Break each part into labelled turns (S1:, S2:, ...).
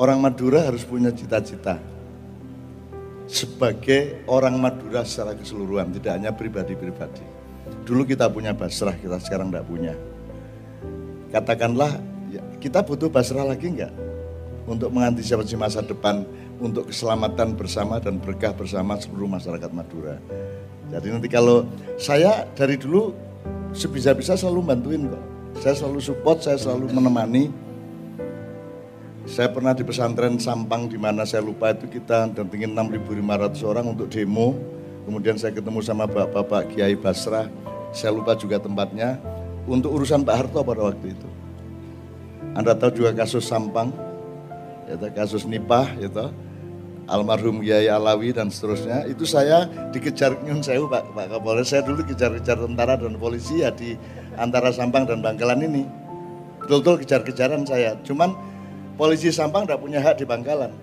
S1: orang Madura harus punya cita-cita sebagai orang Madura secara keseluruhan, tidak hanya pribadi-pribadi. Dulu kita punya Basrah, kita sekarang tidak punya. Katakanlah, ya, kita butuh Basrah lagi enggak? Untuk mengantisipasi masa depan, untuk keselamatan bersama dan berkah bersama seluruh masyarakat Madura. Jadi nanti kalau saya dari dulu sebisa-bisa selalu bantuin kok. Saya selalu support, saya selalu menemani saya pernah di pesantren Sampang di mana saya lupa itu kita dampingin 6.500 orang untuk demo. Kemudian saya ketemu sama Bapak-bapak Kiai Basrah. Saya lupa juga tempatnya untuk urusan Pak Harto pada waktu itu. Anda tahu juga kasus Sampang, ya, kasus Nipah, ya, almarhum Kiai Alawi dan seterusnya. Itu saya dikejar nyun sewu Pak, Pak Kapolres. Saya dulu kejar-kejar tentara dan polisi ya di antara Sampang dan Bangkalan ini. Betul-betul kejar-kejaran saya. Cuman polisi Sampang tidak punya hak di Bangkalan.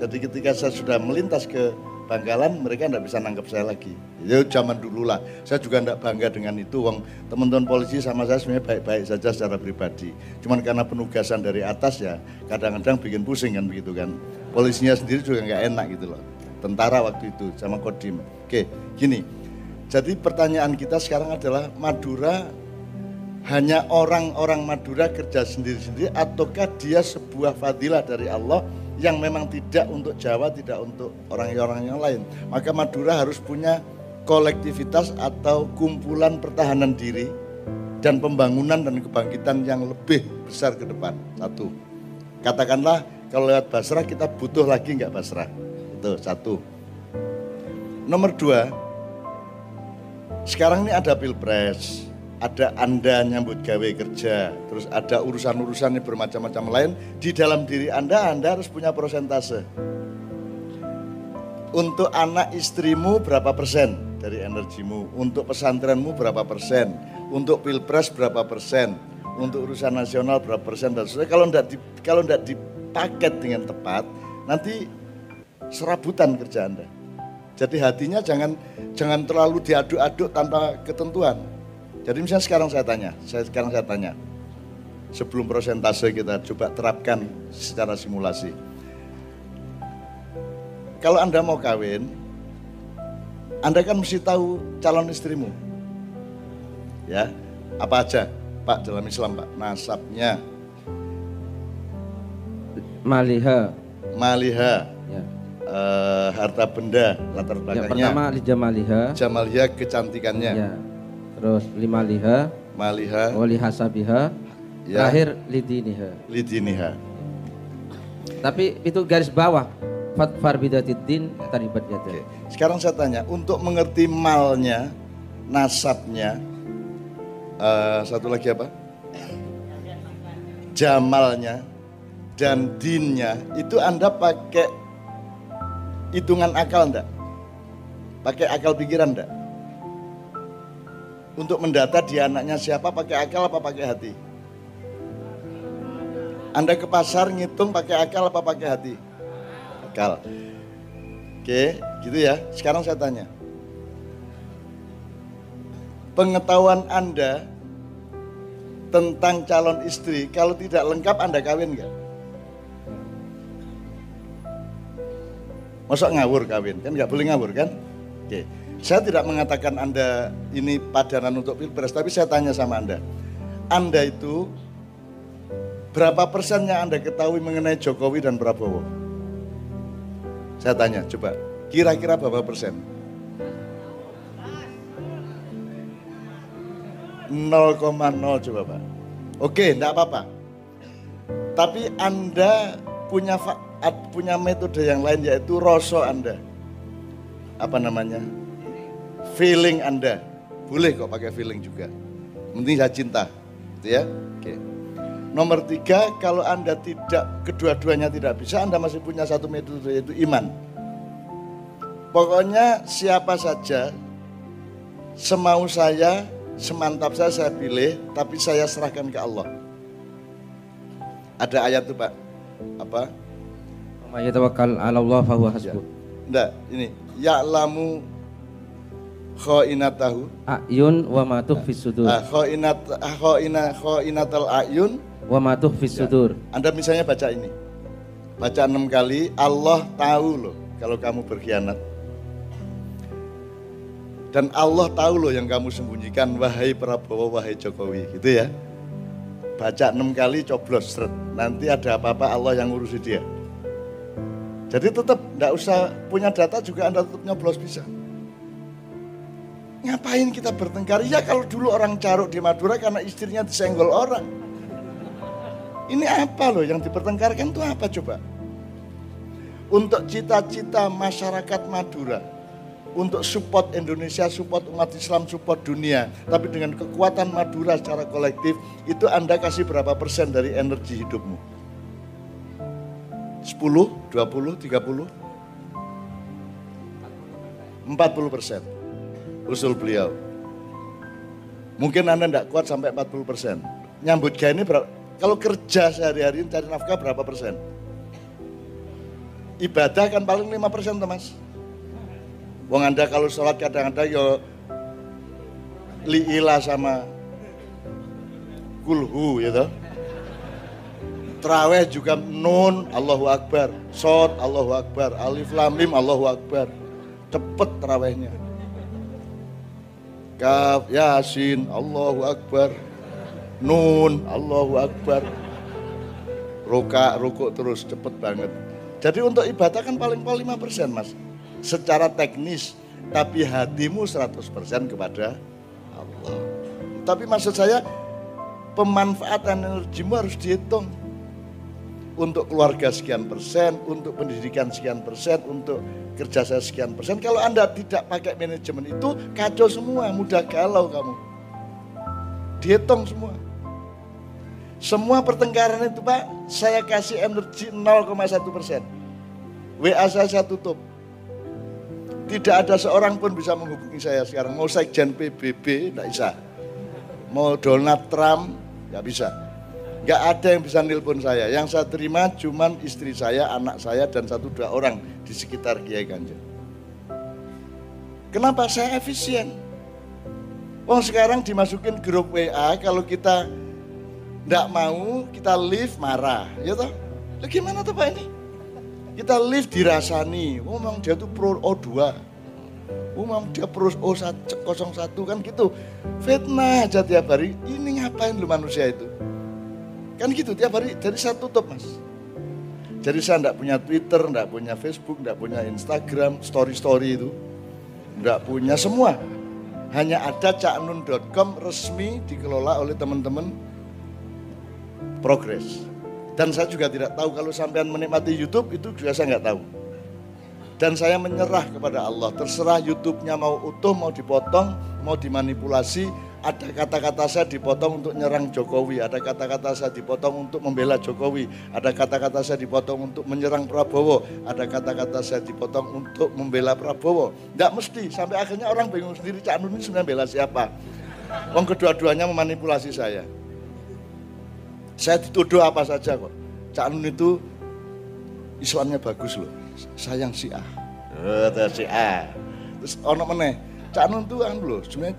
S1: Jadi ketika saya sudah melintas ke Bangkalan, mereka tidak bisa nangkep saya lagi. Ya zaman dulu lah. Saya juga tidak bangga dengan itu. Wong teman-teman polisi sama saya sebenarnya baik-baik saja secara pribadi. Cuman karena penugasan dari atas ya, kadang-kadang bikin pusing kan begitu kan. Polisinya sendiri juga nggak enak gitu loh. Tentara waktu itu sama Kodim. Oke, gini. Jadi pertanyaan kita sekarang adalah Madura hanya orang-orang Madura kerja sendiri-sendiri ataukah dia sebuah fadilah dari Allah yang memang tidak untuk Jawa, tidak untuk orang-orang yang lain. Maka Madura harus punya kolektivitas atau kumpulan pertahanan diri dan pembangunan dan kebangkitan yang lebih besar ke depan. Satu. Katakanlah kalau lewat Basrah kita butuh lagi nggak Basrah? Itu satu. Nomor dua, sekarang ini ada pilpres ada Anda nyambut gawe kerja, terus ada urusan-urusan yang bermacam-macam lain, di dalam diri Anda, Anda harus punya persentase. Untuk anak istrimu berapa persen dari energimu, untuk pesantrenmu berapa persen, untuk pilpres berapa persen, untuk urusan nasional berapa persen, dan sebagainya. Kalau tidak di, kalau tidak dipaket dengan tepat, nanti serabutan kerja Anda. Jadi hatinya jangan jangan terlalu diaduk-aduk tanpa ketentuan jadi misalnya sekarang saya tanya, saya sekarang saya tanya, sebelum prosentase kita coba terapkan secara simulasi. Kalau Anda mau kawin, Anda kan mesti tahu calon istrimu. Ya, apa aja Pak dalam Islam Pak, nasabnya.
S2: Maliha.
S1: Maliha. Ya. Uh, harta benda latar belakangnya. Yang
S2: pertama jamaliha.
S1: Jamaliha kecantikannya. Ya
S2: terus lima liha,
S1: maliha,
S2: waliha sabiha, ya. terakhir lidiniha.
S1: Lidiniha.
S2: Tapi itu garis bawah. Fatfar bidatidin taribat yada. Oke.
S1: Sekarang saya tanya, untuk mengerti malnya, nasabnya, uh, satu lagi apa? Jamalnya dan dinnya, itu Anda pakai hitungan akal enggak? Pakai akal pikiran enggak? Untuk mendata dia anaknya siapa pakai akal apa pakai hati? Anda ke pasar ngitung pakai akal apa pakai hati? Akal. Oke, gitu ya. Sekarang saya tanya. Pengetahuan Anda tentang calon istri, kalau tidak lengkap Anda kawin nggak? Masa ngawur kawin? Kan nggak boleh ngawur kan? Oke. Saya tidak mengatakan Anda ini padanan untuk pilpres, tapi saya tanya sama Anda. Anda itu berapa persen yang Anda ketahui mengenai Jokowi dan Prabowo? Saya tanya, coba, kira-kira berapa persen? 0,0 coba Pak. Oke, enggak apa-apa. Tapi Anda punya punya metode yang lain yaitu rosok Anda. Apa namanya? Feeling Anda. Boleh kok pakai feeling juga. Penting saya cinta. Gitu ya. Oke. Nomor tiga, kalau Anda tidak, kedua-duanya tidak bisa, Anda masih punya satu metode yaitu iman. Pokoknya siapa saja, semau saya, semantap saya, saya pilih, tapi saya serahkan ke Allah. Ada ayat itu Pak, apa?
S2: Mayatawakal ala Allah fahuwa hasbuh.
S1: Enggak, ini. Ya'lamu khainatahu
S2: ayun wa ma tukhfis sudur.
S1: Ah, khainat khaina khainatal ayun
S2: wa ma tukhfis ya. sudur.
S1: Anda misalnya baca ini. Baca enam kali, Allah tahu loh kalau kamu berkhianat. Dan Allah tahu loh yang kamu sembunyikan, wahai Prabowo, wahai Jokowi, gitu ya. Baca enam kali, coblos, seret. Nanti ada apa-apa Allah yang ngurusi dia. Jadi tetap tidak usah punya data juga Anda tetap nyoblos bisa. Ngapain kita bertengkar? Ya kalau dulu orang caruk di Madura karena istrinya disenggol orang. Ini apa loh yang dipertengkarkan itu apa coba? Untuk cita-cita masyarakat Madura, untuk support Indonesia, support umat Islam, support dunia. Tapi dengan kekuatan Madura secara kolektif, itu Anda kasih berapa persen dari energi hidupmu? 10, 20, 30? 40 persen. Usul beliau. Mungkin Anda tidak kuat sampai 40 persen. Nyambut gaya ini berapa? Kalau kerja sehari-hari cari nafkah berapa persen? Ibadah kan paling 5 persen Mas. Wong Anda kalau sholat kadang-kadang yo liila sama kulhu ya toh. Terawih juga nun Allahu Akbar, sod Allahu Akbar, alif lam mim Allahu Akbar. Cepet terawihnya. Kaf Yasin Allahu Akbar. Nun, Allahu Akbar. Ruka, rukuk terus, cepet banget. Jadi untuk ibadah kan paling paling 5 persen mas. Secara teknis, tapi hatimu 100 persen kepada Allah. Tapi maksud saya, pemanfaatan energimu harus dihitung. Untuk keluarga sekian persen, untuk pendidikan sekian persen, untuk kerja saya sekian persen. Kalau Anda tidak pakai manajemen itu, kacau semua, mudah galau kamu. Dihitung semua. Semua pertengkaran itu Pak, saya kasih energi 0,1 persen. WA saya saya tutup. Tidak ada seorang pun bisa menghubungi saya sekarang. Mau sekjen PBB, tidak bisa. Mau Donald Trump, nggak bisa. Nggak ada yang bisa nelpon saya. Yang saya terima cuma istri saya, anak saya, dan satu dua orang di sekitar Kiai Kanjeng. Kenapa saya efisien? Oh sekarang dimasukin grup WA, kalau kita tidak mau, kita live marah. Ya toh? Lah gimana tuh Pak ini? Kita live dirasani. Oh memang dia tuh pro O2. Oh memang dia pro O01 kan gitu. Fitnah aja tiap hari. Ini ngapain lu manusia itu? Kan gitu tiap hari dari satu tutup mas. Jadi saya tidak punya Twitter, tidak punya Facebook, tidak punya Instagram, story-story itu. Tidak punya semua. Hanya ada caknun.com resmi dikelola oleh teman-teman progres. Dan saya juga tidak tahu kalau sampean menikmati YouTube itu juga saya nggak tahu. Dan saya menyerah kepada Allah. Terserah YouTube-nya mau utuh, mau dipotong, mau dimanipulasi. Ada kata-kata saya dipotong untuk nyerang Jokowi. Ada kata-kata saya dipotong untuk membela Jokowi. Ada kata-kata saya dipotong untuk menyerang Prabowo. Ada kata-kata saya dipotong untuk membela Prabowo. Tidak mesti. Sampai akhirnya orang bingung sendiri. Cak Nun ini sebenarnya bela siapa? Wong kedua-duanya memanipulasi saya. Saya dituduh apa saja kok. Cak Nun itu Islamnya bagus loh. Sayang si A. Oh, si A. Terus ono meneh. Cak Nun tuh anu loh, sebenarnya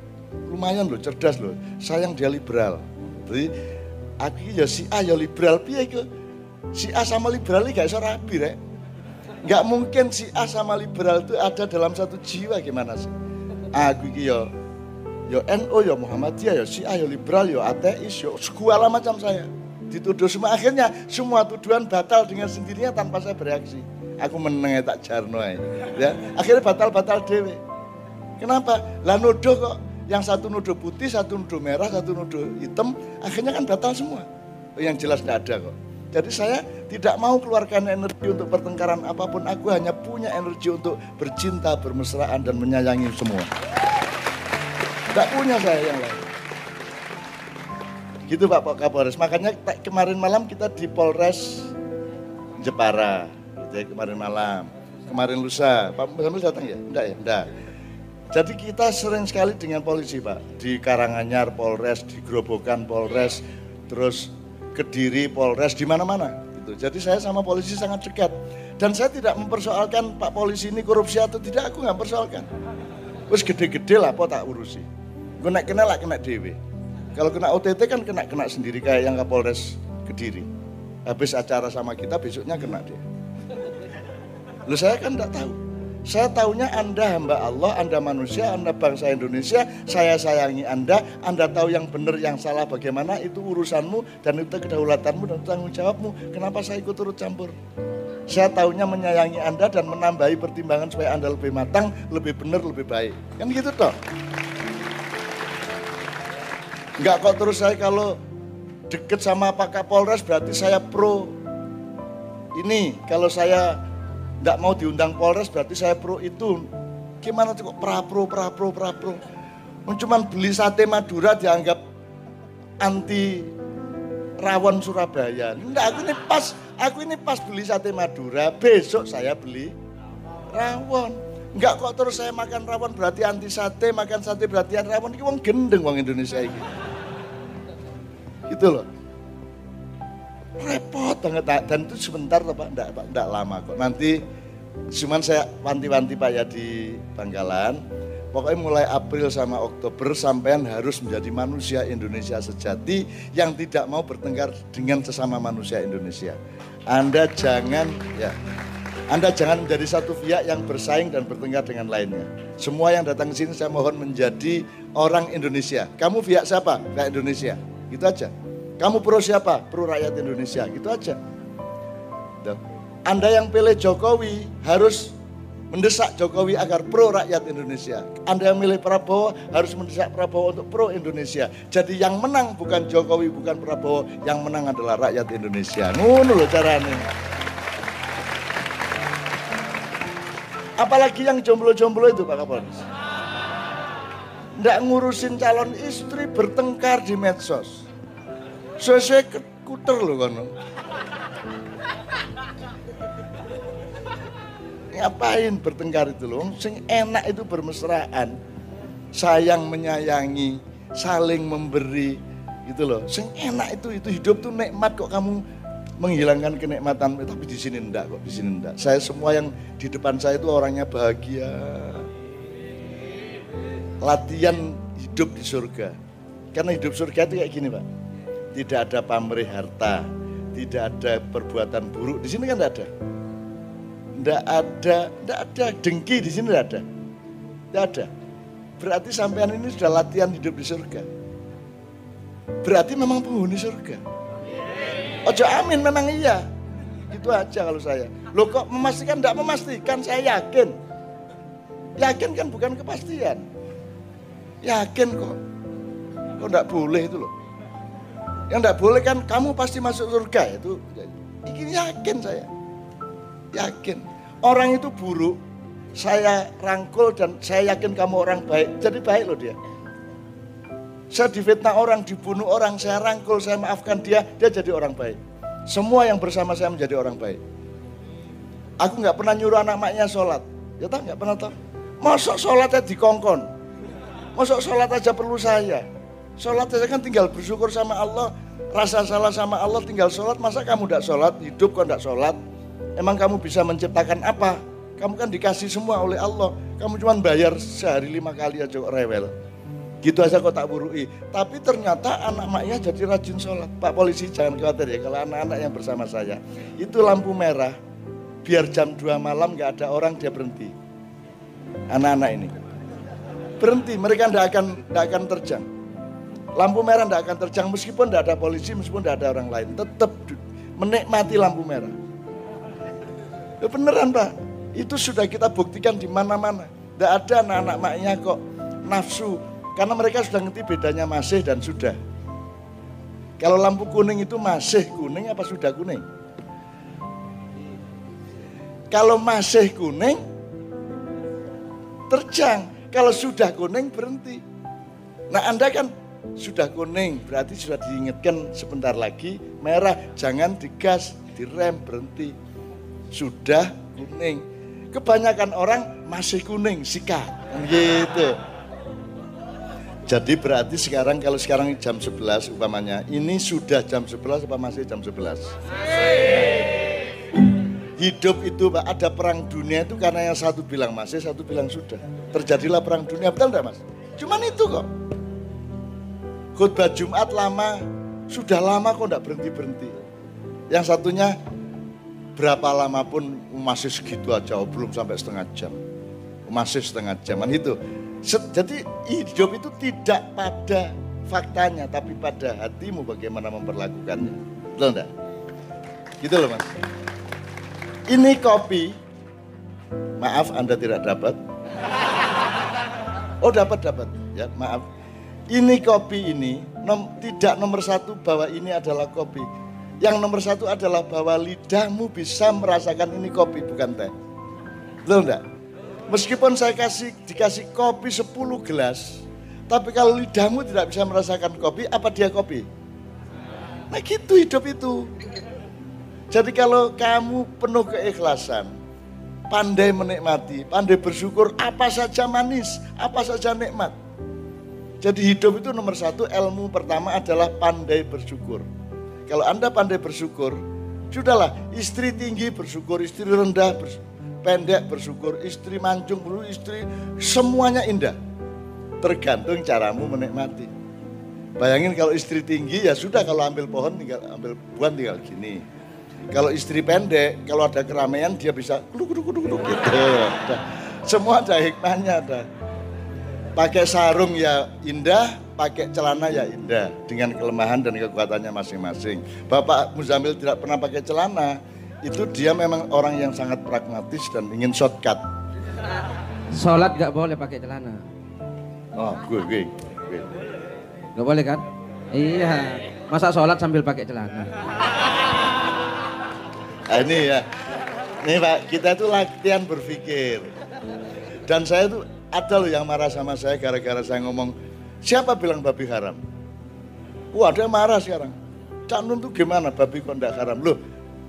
S1: lumayan loh, cerdas loh. Sayang dia liberal. Jadi aku ya si A ya liberal piye ke? Si A sama liberal ini gak bisa rapi rek. Gak mungkin si A sama liberal itu ada dalam satu jiwa gimana sih? Aku iki ya ya NU ya Muhammadiyah ya si A ya liberal ya ateis ya segala macam saya dituduh semua akhirnya semua tuduhan batal dengan sendirinya tanpa saya bereaksi aku meneng tak jarno ya akhirnya batal-batal dewe kenapa lah nuduh kok yang satu nuduh putih satu nuduh merah satu nuduh hitam akhirnya kan batal semua yang jelas tidak ada kok jadi saya tidak mau keluarkan energi untuk pertengkaran apa pun aku hanya punya energi untuk bercinta bermesraan dan menyayangi semua tidak punya saya yang lain Gitu Pak Pak Kapolres. Makanya kemarin malam kita di Polres Jepara. Gitu ya, kemarin malam. Kemarin lusa. Pak Sambil datang ya? Enggak ya? Enggak. Jadi kita sering sekali dengan polisi Pak. Di Karanganyar Polres, di Grobogan Polres, terus Kediri Polres, di mana-mana. Gitu. Jadi saya sama polisi sangat dekat. Dan saya tidak mempersoalkan Pak polisi ini korupsi atau tidak, aku nggak mempersoalkan. Terus gede-gede lah, apa tak urusi. Gue naik kena lah, kena dewi. Kalau kena OTT kan kena kena sendiri kayak yang Kapolres Kediri. Habis acara sama kita besoknya kena dia. Lu saya kan tidak tahu. Saya tahunya Anda hamba Allah, Anda manusia, Anda bangsa Indonesia, saya sayangi Anda, Anda tahu yang benar, yang salah bagaimana, itu urusanmu dan itu kedaulatanmu dan tanggung jawabmu. Kenapa saya ikut turut campur? Saya tahunya menyayangi Anda dan menambahi pertimbangan supaya Anda lebih matang, lebih benar, lebih baik. Kan gitu toh. Enggak kok terus saya kalau deket sama Pak Kapolres berarti saya pro ini. Kalau saya enggak mau diundang Polres berarti saya pro itu. Gimana tuh kok pra pro, pra pro, pra pro. Cuman beli sate Madura dianggap anti rawon Surabaya. Enggak, aku ini pas, aku ini pas beli sate Madura, besok saya beli rawon. Enggak kok terus saya makan rawon berarti anti sate, makan sate berarti anti rawon. Ini wong gendeng wong Indonesia ini. Gitu loh. Repot banget dan itu sebentar Pak, enggak, enggak lama kok. Nanti cuman saya wanti-wanti Pak ya di Bangkalan. Pokoknya mulai April sama Oktober sampean harus menjadi manusia Indonesia sejati yang tidak mau bertengkar dengan sesama manusia Indonesia. Anda jangan ya anda jangan menjadi satu pihak yang bersaing dan bertengkar dengan lainnya. Semua yang datang ke sini saya mohon menjadi orang Indonesia. Kamu pihak siapa? Pihak Indonesia. Gitu aja. Kamu pro siapa? Pro rakyat Indonesia. Gitu aja. Anda yang pilih Jokowi harus mendesak Jokowi agar pro rakyat Indonesia. Anda yang milih Prabowo harus mendesak Prabowo untuk pro Indonesia. Jadi yang menang bukan Jokowi, bukan Prabowo, yang menang adalah rakyat Indonesia. Ngono loh caranya. Apalagi yang jomblo-jomblo itu Pak Kapolres. Nggak ngurusin calon istri bertengkar di medsos. Sesuai kuter loh kono. Ngapain bertengkar itu loh? Sing enak itu bermesraan. Sayang menyayangi, saling memberi gitu loh. Sing enak itu itu hidup tuh nikmat kok kamu menghilangkan kenikmatan tapi di sini enggak kok di sini enggak. Saya semua yang di depan saya itu orangnya bahagia. Latihan hidup di surga. Karena hidup surga itu kayak gini, Pak. Tidak ada pamrih harta, tidak ada perbuatan buruk. Di sini kan enggak ada tidak ada, tidak ada dengki di sini tidak ada. Tidak ada. Berarti sampean ini sudah latihan hidup di surga. Berarti memang penghuni surga. Ojo amin memang iya. Itu aja kalau saya. Lo kok memastikan tidak memastikan, saya yakin. Yakin kan bukan kepastian. Yakin kok. Kok tidak boleh itu loh. Yang tidak boleh kan kamu pasti masuk surga itu. Ini yakin saya. Yakin. Orang itu buruk, saya rangkul dan saya yakin kamu orang baik. Jadi baik loh dia. Saya difitnah orang, dibunuh orang, saya rangkul, saya maafkan dia, dia jadi orang baik. Semua yang bersama saya menjadi orang baik. Aku nggak pernah nyuruh anak maknya sholat. Ya tak nggak pernah tahu. Masuk sholatnya dikongkon. Masuk sholat aja perlu saya. Sholat aja kan tinggal bersyukur sama Allah. Rasa salah sama Allah tinggal sholat. Masa kamu tidak sholat? Hidup kok tidak sholat? Emang kamu bisa menciptakan apa? Kamu kan dikasih semua oleh Allah. Kamu cuma bayar sehari lima kali aja kok rewel. Gitu aja kok tak burui. Tapi ternyata anak maknya jadi rajin sholat. Pak polisi jangan khawatir ya kalau anak-anak yang bersama saya. Itu lampu merah. Biar jam 2 malam gak ada orang dia berhenti. Anak-anak ini. Berhenti, mereka tidak akan, tidak akan terjang. Lampu merah tidak akan terjang meskipun tidak ada polisi, meskipun tidak ada orang lain. Tetap menikmati lampu merah. Ya beneran Pak, itu sudah kita buktikan di mana-mana. Tidak ada anak-anak maknya kok nafsu. Karena mereka sudah ngerti bedanya masih dan sudah. Kalau lampu kuning itu masih kuning apa sudah kuning? Kalau masih kuning, terjang. Kalau sudah kuning, berhenti. Nah Anda kan sudah kuning, berarti sudah diingatkan sebentar lagi merah. Jangan digas, direm, berhenti sudah kuning. Kebanyakan orang masih kuning, sikat. Gitu. Jadi berarti sekarang kalau sekarang jam 11 umpamanya, ini sudah jam 11 apa masih jam 11? Hidup itu Pak, ada perang dunia itu karena yang satu bilang masih, satu bilang sudah. Terjadilah perang dunia, betul enggak Mas? Cuman itu kok. Khutbah Jumat lama, sudah lama kok enggak berhenti-berhenti. Yang satunya berapa lama pun masih segitu aja, oh, belum sampai setengah jam. Masih setengah jaman itu. Jadi hidup itu tidak pada faktanya, tapi pada hatimu bagaimana memperlakukannya. Betul enggak? Gitu loh mas. Ini kopi, maaf Anda tidak dapat. Oh dapat dapat, ya maaf. Ini kopi ini nom- tidak nomor satu bahwa ini adalah kopi. Yang nomor satu adalah bahwa lidahmu bisa merasakan ini kopi bukan teh. Betul enggak? Meskipun saya kasih dikasih kopi 10 gelas, tapi kalau lidahmu tidak bisa merasakan kopi, apa dia kopi? Nah gitu hidup itu. Jadi kalau kamu penuh keikhlasan, pandai menikmati, pandai bersyukur, apa saja manis, apa saja nikmat. Jadi hidup itu nomor satu, ilmu pertama adalah pandai bersyukur. Kalau Anda pandai bersyukur, sudahlah istri tinggi bersyukur, istri rendah bersyukur, pendek bersyukur, istri mancung, dulu istri semuanya indah. Tergantung caramu menikmati. Bayangin kalau istri tinggi ya sudah kalau ambil pohon tinggal ambil buah tinggal gini. Kalau istri pendek, kalau ada keramaian dia bisa kuluk kuluk kuluk kuluk gitu. Semua ada hikmahnya ada. Pakai sarung ya indah, pakai celana ya indah dengan kelemahan dan kekuatannya masing-masing. Bapak Muzamil tidak pernah pakai celana, itu dia memang orang yang sangat pragmatis dan ingin shortcut.
S2: Sholat gak boleh pakai celana.
S1: Oh, gue, gue, gue.
S2: Gak boleh kan? Iya. Masa sholat sambil pakai celana?
S1: Nah, ini ya, ini Pak, kita itu latihan berpikir. Dan saya tuh ada loh yang marah sama saya gara-gara saya ngomong, siapa bilang babi haram? Wah, ada yang marah sekarang. Cak Nun tuh gimana babi kok enggak haram? Loh,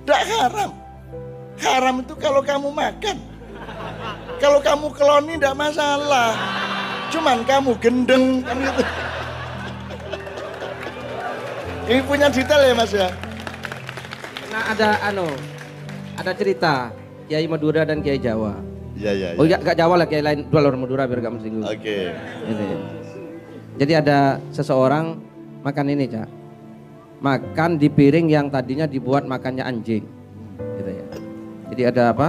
S1: enggak haram. Haram itu kalau kamu makan. Kalau kamu keloni enggak masalah. Cuman kamu gendeng kan gitu. Ini punya detail ya Mas ya?
S2: Nah ada anu, ada cerita Kiai Madura dan Kiai Jawa.
S1: Iya, iya,
S2: Oh ya, gak Jawa lah Kiai lain, dua orang Madura biar gak mersinggung.
S1: Oke.
S2: Gitu ya. Jadi ada seseorang makan ini cak, makan di piring yang tadinya dibuat makannya anjing, gitu ya. Jadi ada apa?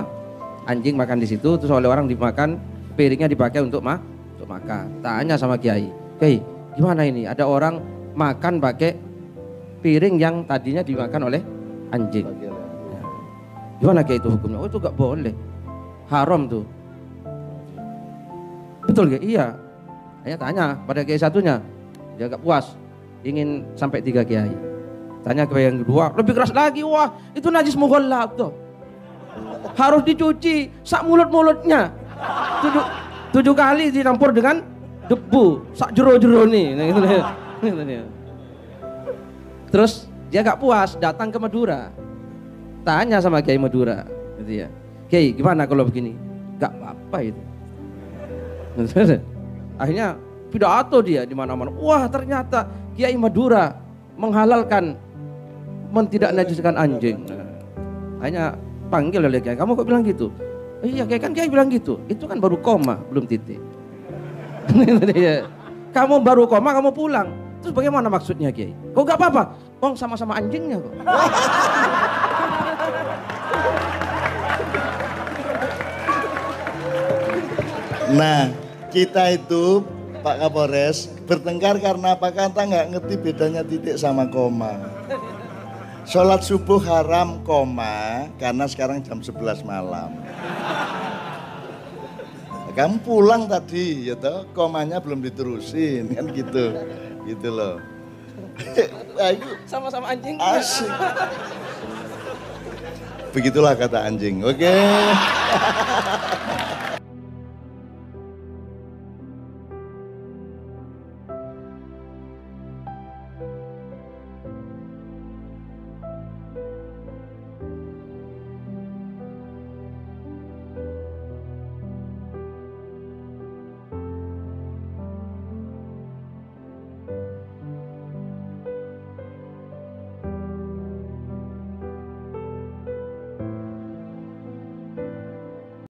S2: Anjing makan di situ, terus oleh orang dimakan, piringnya dipakai untuk ma untuk makan. Tanya sama Kiai, Kiai, gimana ini? Ada orang makan pakai piring yang tadinya dimakan oleh anjing. Gimana kayak itu hukumnya? Oh itu gak boleh. Haram tuh. Betul gak? Iya. Saya tanya pada kiai satunya. Dia gak puas. Ingin sampai tiga kiai. Tanya ke yang kedua. Lebih keras lagi. Wah itu najis mughallab tuh. Harus dicuci. Sak mulut-mulutnya. Tujuh, tujuh kali dicampur dengan debu. Sak jero-jero nih. Nah, gitu. Gitu. Terus dia gak puas. Datang ke Madura tanya sama Kiai Madura gitu ya. Kiai gimana kalau begini? Gak apa-apa itu. Akhirnya pidato dia di mana-mana. Wah ternyata Kiai Madura menghalalkan mentidak najiskan anjing. Hanya panggil oleh Kiai, kamu kok bilang gitu? Iya Kiai kan Kiai bilang gitu. Itu kan baru koma, belum titik. Kamu baru koma, kamu pulang. Terus bagaimana maksudnya Kiai? Kok gak apa-apa? Oh sama-sama anjingnya kok.
S1: Nah, kita itu Pak Kapolres bertengkar karena apa kata nggak ngerti bedanya titik sama koma. Sholat subuh haram koma karena sekarang jam 11 malam. Kamu pulang tadi, ya toh, komanya belum diterusin kan gitu, gitu loh. Wah, itu
S2: Sama-sama anjing.
S1: asik. Begitulah kata anjing, oke?